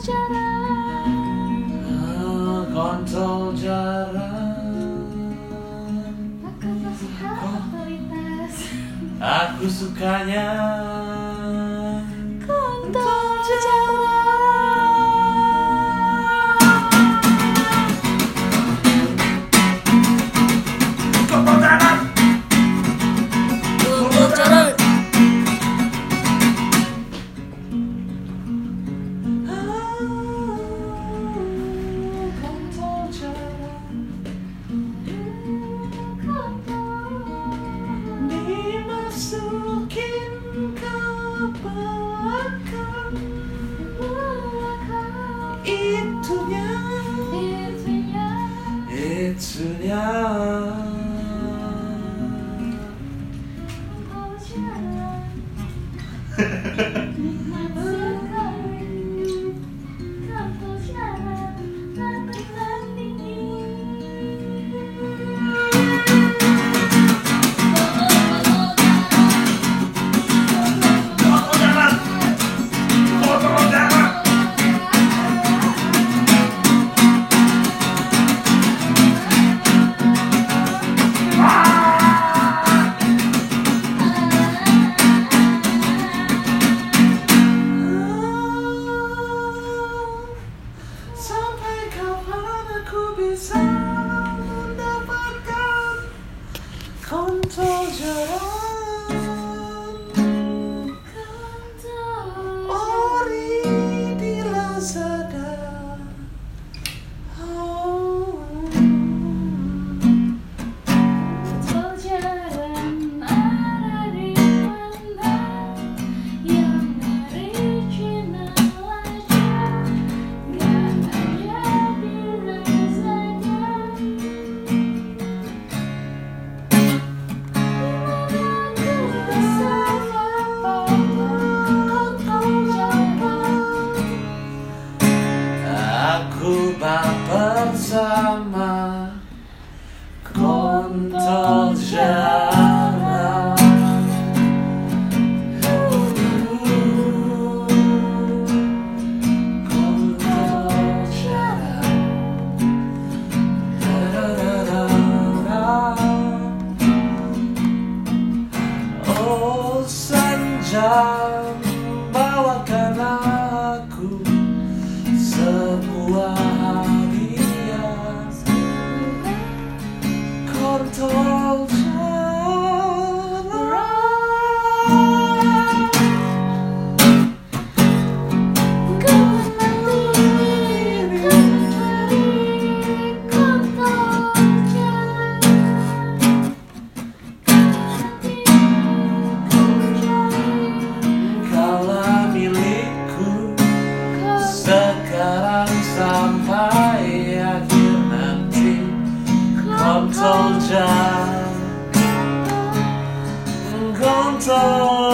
jarak ah, Kontrol jarak. Aku suka otoritas Aku sukanya. 这样 Mendapatkan kontrol jalan bersama kontol jalan Oh, Sanjay Gone told Jack. Gone.